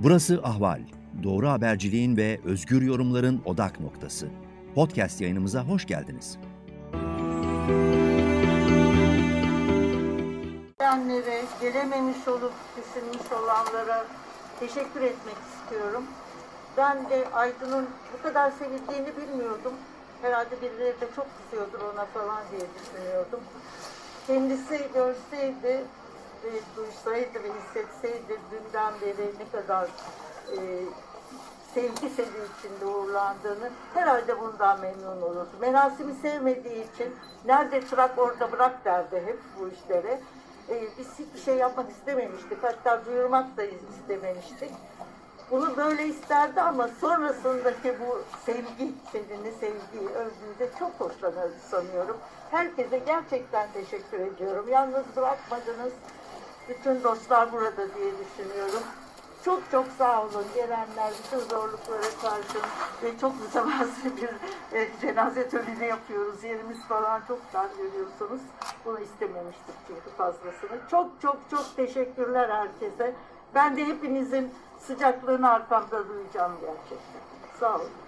Burası Ahval. Doğru haberciliğin ve özgür yorumların odak noktası. Podcast yayınımıza hoş geldiniz. Gelenlere, gelememiş olup düşünmüş olanlara teşekkür etmek istiyorum. Ben de Aydın'ın bu kadar sevildiğini bilmiyordum. Herhalde birileri de çok kızıyordur ona falan diye düşünüyordum. Kendisi görseydi, ve duysaydı ve hissetseydi dünden beri ne kadar e, sevgi seli içinde uğurlandığını herhalde bundan memnun olurdu. Merasimi sevmediği için nerede çırak orada bırak derdi hep bu işlere. Ee, biz hiçbir şey yapmak istememiştik. Hatta duyurmak da istememiştik. Bunu böyle isterdi ama sonrasındaki bu sevgi, sevgini, sevgiyi, övgüyü çok hoşlanırdı sanıyorum. Herkese gerçekten teşekkür ediyorum. Yalnız bırakmadınız. Bütün dostlar burada diye düşünüyorum. Çok çok sağ olun gelenler bütün zorluklara karşın ve çok mütevazı bir e, cenaze töreni yapıyoruz. Yerimiz falan çok dar görüyorsunuz. Bunu istememiştik çünkü fazlasını. Çok çok çok teşekkürler herkese. Ben de hepinizin sıcaklığını arkamda duyacağım gerçekten. Sağ olun.